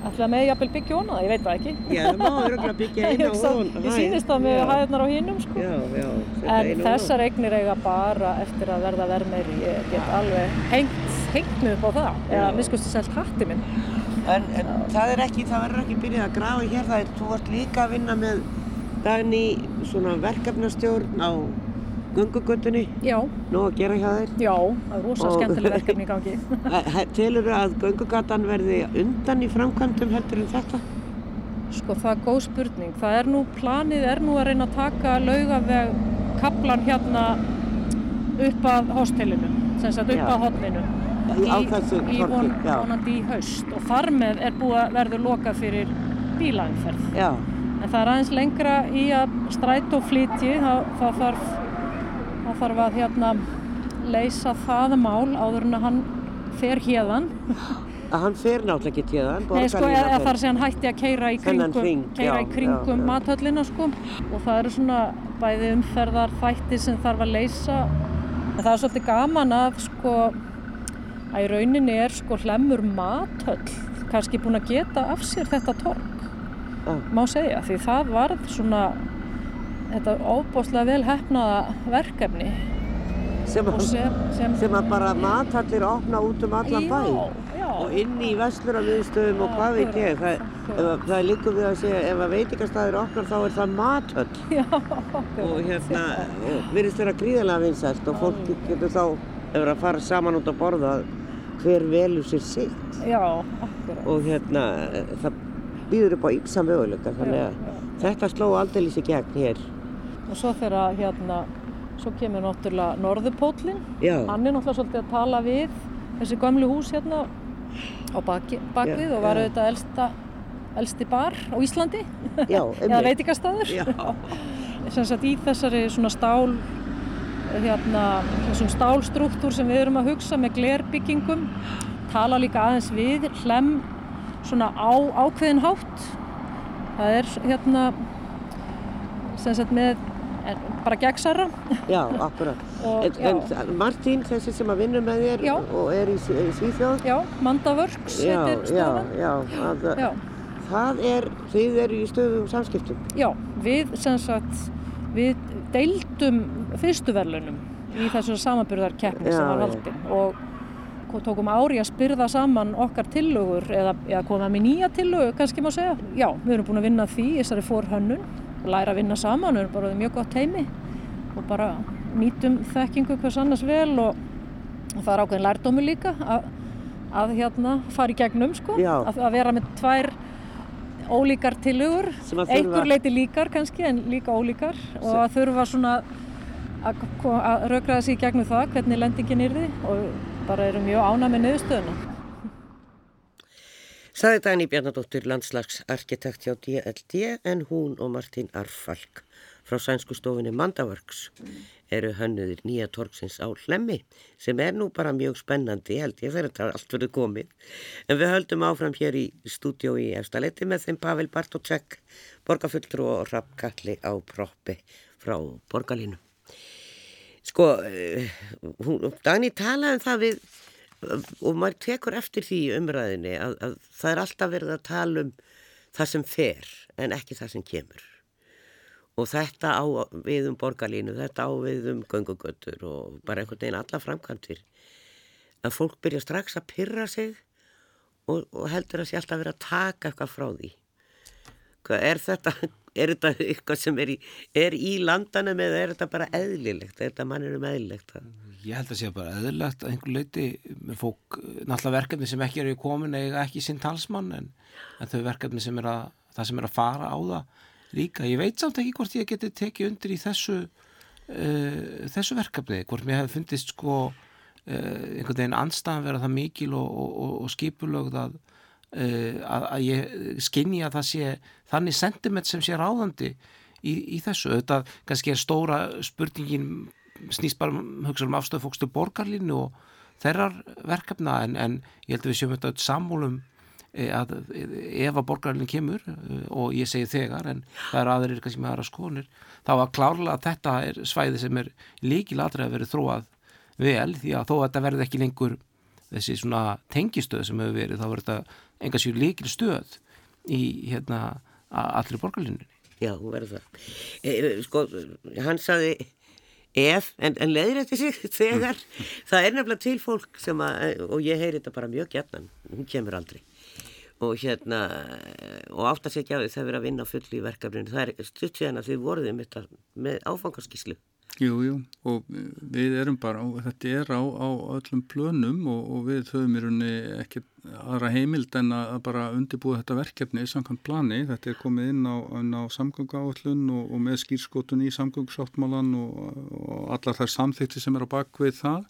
Ætla með jafnvel byggja hona það, ég veit það ekki. Já, það má örugglega byggja eina (laughs) Ég hugsa- ofan Ég sýnist það með hæðnar á hinnum sko. Já, já. setja En þessar eignir eiga bara eftir að verða verðmeiri. Ég get alveg hengt, hengt mig upp á það. Eða miskusti selt hatti minn. En, en það er ekki, það verður ekki byrjað að grafa hér. Það er, þú vart líka að vinna með Dagný svona verkefnastjórn á göngugötunni. Já, Nú að gera hjá þér. já, það er rosa Og- skemmtileg (laughs) verkefni í gangi. Telur að göngugatan verði undan í framkvæmdum heldur en þetta? Sko það er góð spurning. Það er nú, planið er nú að reyna að taka laugaveg kaplan hérna upp að hostelinu, sem sagt upp Já. að hotninu. Í- á þessu í torgi, von, vonandi í haust og þar með er búið að verður lokað fyrir bílaumferð. Já, En það er aðeins lengra í að stræt og flytji, það, það, þarf, það þarf að hérna leysa það mál áður en að hann fer hérðan. að hann fer náttúrulega ekki til það. Nei, sko, eða þar sem hann hætti að keira í kringum, hring, keira já, í kringum já, já. mathöllina, sko. Og það eru svona bæði umferðar þættir sem þarf að leysa. En það er svolítið gaman að, sko, að í rauninni er, sko, hlemmur mathöll kannski búin að geta af sér þetta torg, Já. má segja. Því það varð svona, þetta óbúslega vel hefnaða verkefni. Sem, sem, sem, sem að bara mathallir opna út um allan bæ. Já, og inn í vestluramiðstöðum og hvað veit ég það, það er líka við að segja ef að veitingastæðir opnar þá er það mathöll (laughs) Já, og hérna og virðist vera gríðarlega vinsælt og fólk getur þá ef að fara saman út að borða hver velur sér sitt já, og hérna það býður upp á ýmsa möguleika þannig að Já, já. þetta sló aldrei í gegn hér Og svo þegar hérna, svo kemur náttúrulega Norðupóllin. já, Hann er náttúrulega svolítið að tala við þessi gömlu hús hérna á baki, bakvið og var auðvitað elsta, elsti bar á Íslandi. já, (laughs) Eða veitingastæður. já, Sem sagt í þessari svona stál, hérna, þessum stálstruktúr sem við erum að hugsa með glerbyggingum. Tala líka aðeins við, hlem svona á ákveðin hátt. Það er hérna, sem sagt með, er, bara gegnsarra. já, akkurat (laughs) Og, en, en Martín, þessi sem að vinna með þér Já. og er í, í Svíþjóð Já, Manda Vörks já, já, að, Já, Það er, þið eru í stöðum samskiptum. já, við sem sagt, við deildum fyrstu verðlunum í þessu samanburðarkeppni Já, sem var já. haldin og tókum ári að spyrða saman okkar tillögur eða, eða koma með nýja tillögu, kannski má segja. Já, við erum búin að vinna því þessari fórhönnun og læra að vinna saman, við erum bara mjög gott heimi og bara nýtum þekkingu hvers annars vel og, og það er ákveðin lærdómi líka að, að hérna fara í gegnum sko, að, að vera með tvær ólíkar tillögur, einhver leiti líkar kannski en líka ólíkar og að þurfa svona að, að raukraða sig í gegnum það hvernig lendingin yrði og bara eru mjög ána með niðurstöðuna. Saði Dagný Bjarnadóttir landslagsarkitekt hjá DLD en hún og Martín Arfalk frá sænsku stofinni Mandaworks eru hönnuðir nýja torgsins á Hlemmi sem er nú bara mjög spennandi held ég þegar þetta er allt verið komið. En við höldum áfram hér í stúdjó í Efstaletti með þeim Pavel Bartótsek, borgarfulltrú og rappkalli á proppi frá borgarlínu. Sko, eh, hún, Dagný talaði um það við og maður tekur eftir því umræðinni að, að það er alltaf verið að tala um það sem fer en ekki það sem kemur. Og þetta á við um borgarlínu, þetta á við um göngugötur og bara einhvern veginn alla framkvæmtir að fólk byrja strax að pyrra sig og, og heldur að sé alltaf verið að taka eitthvað frá því. Er þetta, er þetta eitthvað sem er í, er í landanum eða er þetta bara eðlilegt, er þetta mannir um eðlilegt? Ég held að sé bara eðlilegt að einhver leiti með fólk, náttúrulega verkefni sem ekki eru í komin eða ekki sinn talsmann en, en þau verkefni sem er að það sem er að fara á það líka. Ég veit samt ekki hvort ég geti tekið undir í þessu uh, þessu verkefni, hvort mér hefði fundist sko uh, einhvern veginn anstæðan vera það mikil og, og, og skipulögð að Uh, að, að ég skinni að það sé þannig sentiment sem sé ráðandi í, í þessu, þetta kannski er stóra spurningin snýst bara um, um afstöðu fólks til borgarlínu og þeirrar verkefna en, en ég held að við séum þetta sammúlum e, að ef að borgarlínu kemur e, og ég segi þegar en það er aðrir kannski með aðra skonir þá að klárlega að þetta er svæði sem er líkiladrið að verið þróað vel því að þó að þetta verði ekki lengur þessi svona tengistöð sem hefur verið þá verður þetta enga sér líkil stöð í hérna allri borgarlinninni. Já, hún verður það. E, sko, hann saði ef, en, en leiðir eftir sig (laughs) þegar, það er nefnilega til fólk sem að, og ég heyri þetta bara mjög gætnan, hún kemur aldrei og hérna, og átt að segja því það verið að vinna full í verkefninu, það er stutt síðan að þið voruðum með áfangarskíslu Jú, jú, og við erum bara, þetta er á, á öllum plönum og, og við höfum í rauninni ekki aðra heimild en að bara undirbúa þetta verkefni í samkvæmt plani. Þetta er komið inn á, á samgöngu-áallun og, og með skýrskotun í samgöngu-sáttmálan og, og allar þær samþykti sem er á bakvið það.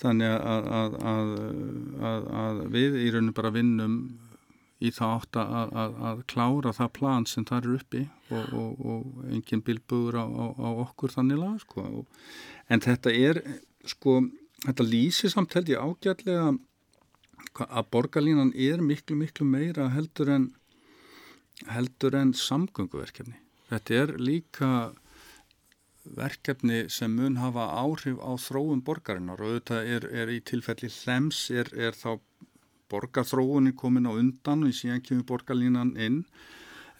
Þannig að, að, að við í rauninni bara vinnum í það átt að, að, að klára það plan sem það eru uppi og, og, og engin bilbugur á, á, á okkur þannig lag sko. en þetta er sko, þetta lýsir samt held ég ágætlega að borgarlínan er miklu miklu meira heldur en heldur en samgönguverkefni þetta er líka verkefni sem mun hafa áhrif á þróum borgarinnar og þetta er, er í tilfelli hlems er, er þá borgarþróunin komin á undan og síðan kemur borgarlínan inn.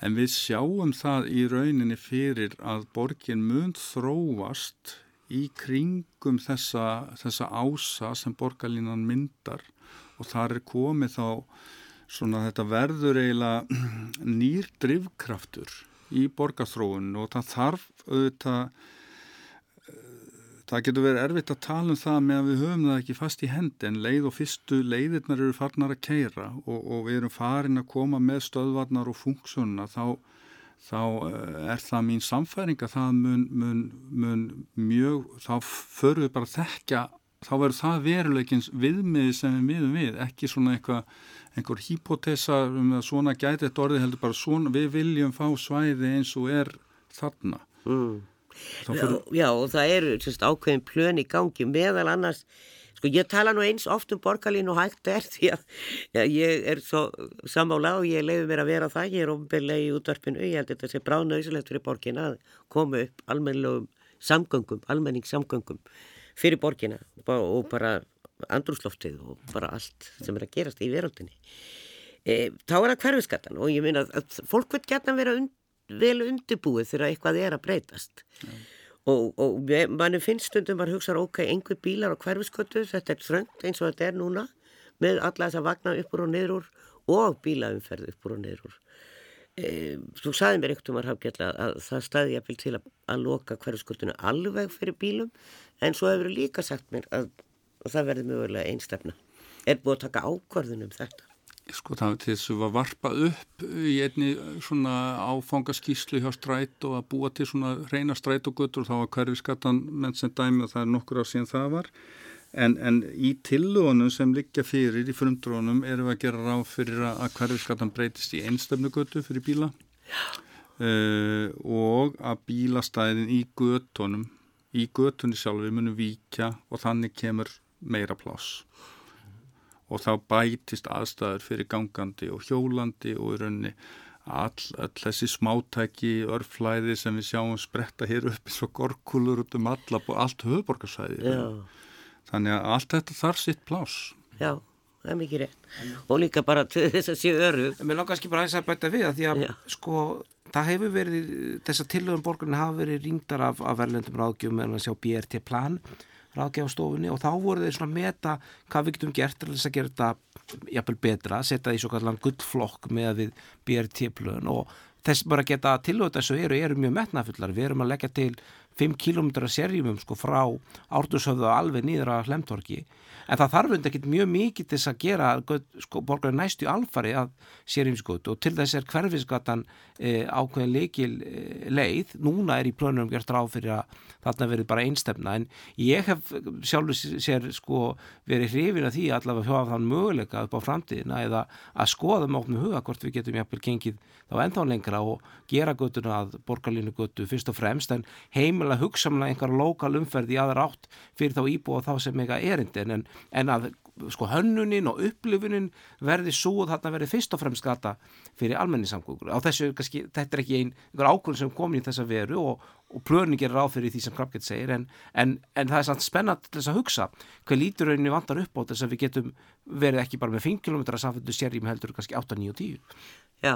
En við sjáum það í rauninni fyrir að borgin mun þróast í kringum þessa, þessa ása sem borgarlínan myndar. Og þar er komið þá svona þetta verður eiginlega (clears throat) nýr drivkraftur í borgarþróun og það þarf auðvitað Það getur verið erfitt að tala um það með að við höfum það ekki fast í hendi en leið og fyrstu leiðirnar eru farnar að keira og, og við erum farin að koma með stöðvarnar og funksjónuna þá, þá eh, er það mín samfæring að það mun, mun, mun mjög, þá förum við bara að þekka, þá verður það veruleikins viðmiði sem við miðum við, ekki svona eitthvað, einhver hipotesa um að svona gæti þetta orði heldur bara svona, við viljum fá svæði eins og er þarna. Mm. Fyrir... Já, og það eru sérst, ákveðin plön í gangi meðal annars, sko ég tala nú eins oft um borgarlínu og hægt er (laughs) því að já, ég er svo samála og ég leiði mér að vera það, ég er ofnbeglega í útvarpinu, ég held þetta sé bráðnauðsilegt fyrir borgina að koma upp almennlegum samgöngum, almenningssamgöngum fyrir borgina og bara andrúsloftið og bara allt sem er að gerast í veröldinni. E, þá er það hverfiskattan og ég minna að fólk vil gætna vera und vel undirbúið þegar eitthvað er að breytast. Ja. og, og manni finnst stundum að hugsa ok, einhver bílar á hverfiskötu þetta er þröngt eins og þetta er núna með alla þess að vagna uppur og niður úr og bílaumferð uppur og niður úr. E, þú saði mér einhvern veginn að, að það staði ég til að, að loka hverfiskötuna alveg fyrir bílum en svo hefur líka sagt mér að, að það verði mögulega einstefna er búið að taka ákvarðunum þetta Sko það til þess að varpa upp í einni svona áfangaskíslu hjá stræt og að búa til svona reyna stræt og þá var hverfiskattan menn sem dæmi og það er nokkur á síðan það var. En, en í tillögunum sem liggja fyrir í frumdrónum erum við að gera ráð fyrir að hverfiskattan breytist í einstöfnu guttu fyrir bíla. Uh, og að bílastæðin í guttunum í guttunni sjálf við munum víkja og þannig kemur meira pláss og þá bætist aðstæður fyrir gangandi og hjólandi og í rauninni all, all þessi smátæki örflæði sem við sjáum spretta hér upp eins og gorkulur út um alla og allt höfuborgarsæði þannig að allt þetta þarf sitt plás Já, það er mikið rétt. Og líka bara þess að séu öru Mér langar ekki bara að þess að bæta við að því að Já. sko það hefur verið þess að tilöðum borgarna hafa verið ringdar af, af verðlendum ráðgjum en að sjá BRT plan ráðgjáðstofunni og þá voru þeir svona að meta hvað við getum gert til þess að gera þetta jafnvel betra, setja því svo kallan gullflokk með við BRT-plön og þess bara geta tilhjóta þessu eru, eru mjög metnafullar. Við erum að leggja til 5 km serjumum sko frá Árdursöfðu alveg nýður að Hlemtorki en það þarf undir ekkit mjög mikið til þess að gera sko, borgar næstu alfari að sérjumsgötu og til þess er hverfisgatan e, ákveðin leikil e, leið, núna er í plönum gert ráð fyrir að þarna verið bara einstefna. En ég hef sjálfur sér sko verið hrifin að því allavega hjóða þann möguleika upp á framtíðina eða að skoða með okkur huga hvort við getum jafnvel gengið þá ennþá lengra og gera göttuna að borgarlínu göttu fyrst og fremst. En heimilega hugsamlega einhverja lokal umferð í aðra átt fyrir þá íbúa þá sem eitthvað erindin en, en að sko hönnunin og upplifunin verði svo þarna verði fyrst og fremst gata fyrir almenningssamgöngur. Á þessu, kannski, þetta er ekki ein, einhver ákvörðin sem komin í þessa veru og, og plöning er ráð fyrir því sem Krabgett segir en, en, en það er sann spennat til þess að hugsa hvað lítur rauninni vandar upp á þess að við getum verið ekki bara með 5 km samfundu sérjum heldur kannski 8, 9 og 10. Já,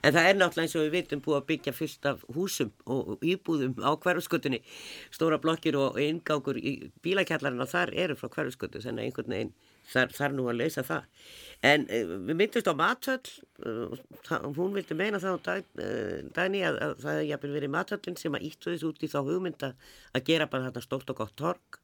en það er náttúrulega eins og við vitum búið að byggja fyllt af húsum og íbúðum á hverfskutunni, stóra blokkir og ingangur í bílakjallarinn og þar eru frá hverfskutu, þannig að einhvern veginn þar, þar nú að leysa það. En uh, við myndist á matöll, uh, hún vildi meina það á dag, uh, dagni að, að það hefði jafnvel verið matöllin sem að íttu þessu út í þá hugmynda að gera bara þetta stórt og gott torg.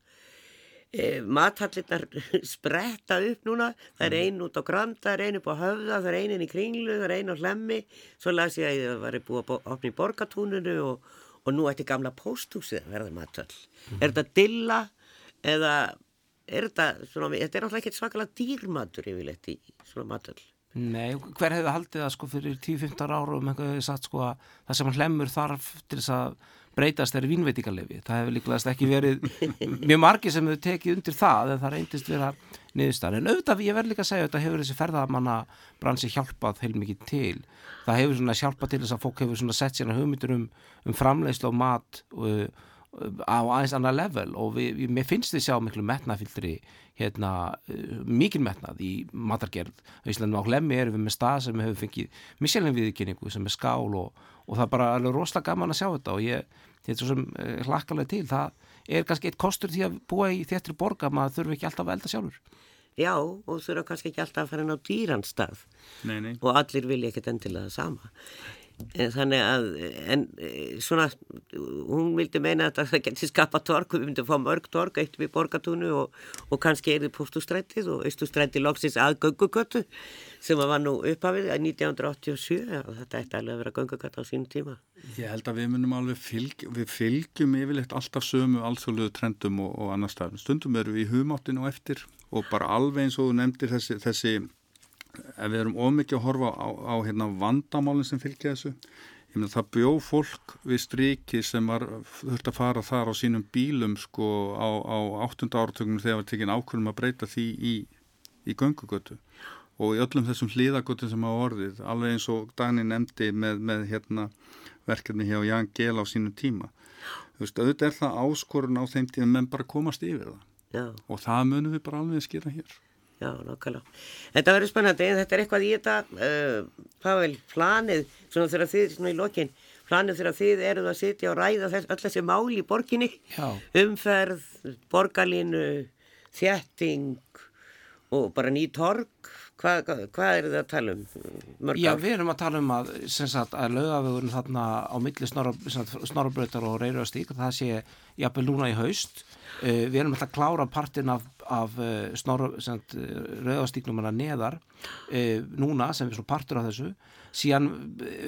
Mathallinnar (laughs) spretta upp núna, það er einn út á Granda, það er einn upp á Höfða, það er einn inn í Kringlu, það er einn á Hlemmi, svo las ég að það var búið að opna í Borgatúninu og, og nú ætti gamla pósthúsið að verða matöll. Mm. Er þetta dilla eða er þetta, svona, þetta er náttúrulega ekki svakalega dýrmatur yfirleitt í svona matöll. Nei, hver hefði haldið það sko fyrir 10-15 ára um einhverju hefði sagt sko að það sem hlemur þarf til þess að breytast er vínveitíkalefi. Það hefur líklegast ekki verið (laughs) mjög margi sem hefur tekið undir það en það reyndist vera niðurstar. En auðvitað, ég verð líka að segja, þetta hefur þessi ferðamanna bransi hjálpað heilmikið til. Það hefur svona hjálpað til þess að fólk hefur svona sett sérna hugmyndur um, um framleiðslu og mat og á aðeins annar level og við, mér finnst þið sjá miklu metnafyldri hérna uh, mikil metnað í matargerð Íslandum á Hlemmi erum við með stað sem hefur fengið misjælinn viðkynningu sem er skál og, og það er bara alveg rosalega gaman að sjá þetta og ég, þetta er svo sem uh, hlakkalega til, það er kannski eitt kostur því að búa í þéttri borga maður þurfi ekki alltaf að elda sjálfur. Já, og þurfa kannski ekki alltaf að fara inn á dýranstað nei, nei. og allir vilja ekkert endilega það sama þannig að en eh, svona hún vildi meina að það geti skapa tork við myndum að fá mörg tork eitt við borgatúnu og, og kannski er þið postustrættið og austustrættið loksins að göngugötu sem var nú upphafið að 1987 og þetta ætti alveg að vera göngugötu á sínum tíma. Ég held að við munum alveg fylg, við fylgjum yfirleitt alltaf sömu alþjóðluðu trendum og, og annar stafn stundum erum við í humáttinu eftir og bara alveg eins og þú nefndir þessi, þessi ef við erum ómikið að horfa á, á hérna, vandamálinn sem fylgja þessu ég meina það bjó fólk við stríki sem var þurft að fara þar á sínum bílum sko á, á 8. áratögnum þegar var tekinn ákvörðum að breyta því í, í göngugötu og í öllum þessum hlýðagötu sem hafa orðið alveg eins og Dani nefndi með, með hérna, verkefni hjá Jan Gehl á sínum tíma þú veist, auðvitað er það áskorun á þeim tíma menn bara komast yfir það Já. og það munum við bara alveg að skýra hér Já, nákvæmlega. Þetta verður spennandi en þetta er eitthvað í þetta, uh, Pavel, planið, svona þegar þið, svona í lokin, planið þegar þið eruð að sitja og ræða þess, öll þessi mál í borginni, Já. umferð, borgarlínu, þjætting og bara ný torg, hvað hva, hva er það að tala um? Mörg Já, við erum að tala um að, að lögafögun þarna á milli snorrabröðar og reyrastík, það sé jafnvel núna í haust, við erum alltaf að klára partin af af uh, rauðastíknum hana neðar núna sem svona partur af þessu. Síðan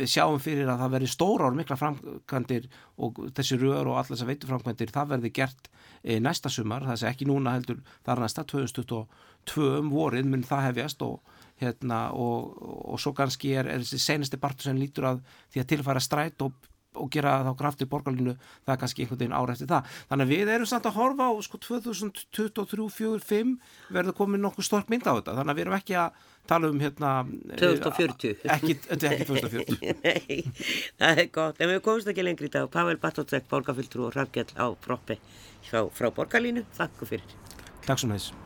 sjáum fyrir að það veri stóra ár mikla framkvæmdir og þessi rauður og allar þess að veitu framkvæmdir það verði gert næsta sumar. Það sé ekki núna heldur það er næsta 2022 um vorið mun það hefjast og hérna og, og svo kannski er, er þessi senesti partur sem lítur að því að tilfæra stræt og og gera þá krafti borgarlínu það er kannski einhvern veginn ára eftir það. Þannig að við erum samt að horfa á sko 2023-2045 verður komið nokkuð stort mynd á þetta. Þannig að við erum ekki að tala um hérna 2040 eh, ekki, ekki 2040 (laughs) Nei, það er gott. En við komumst ekki lengri í dag. Pavel Bartótsek, borgarfylgtrú og Rafgjall á proppi frá, frá borgarlínu, þakku fyrir. Takk svo næst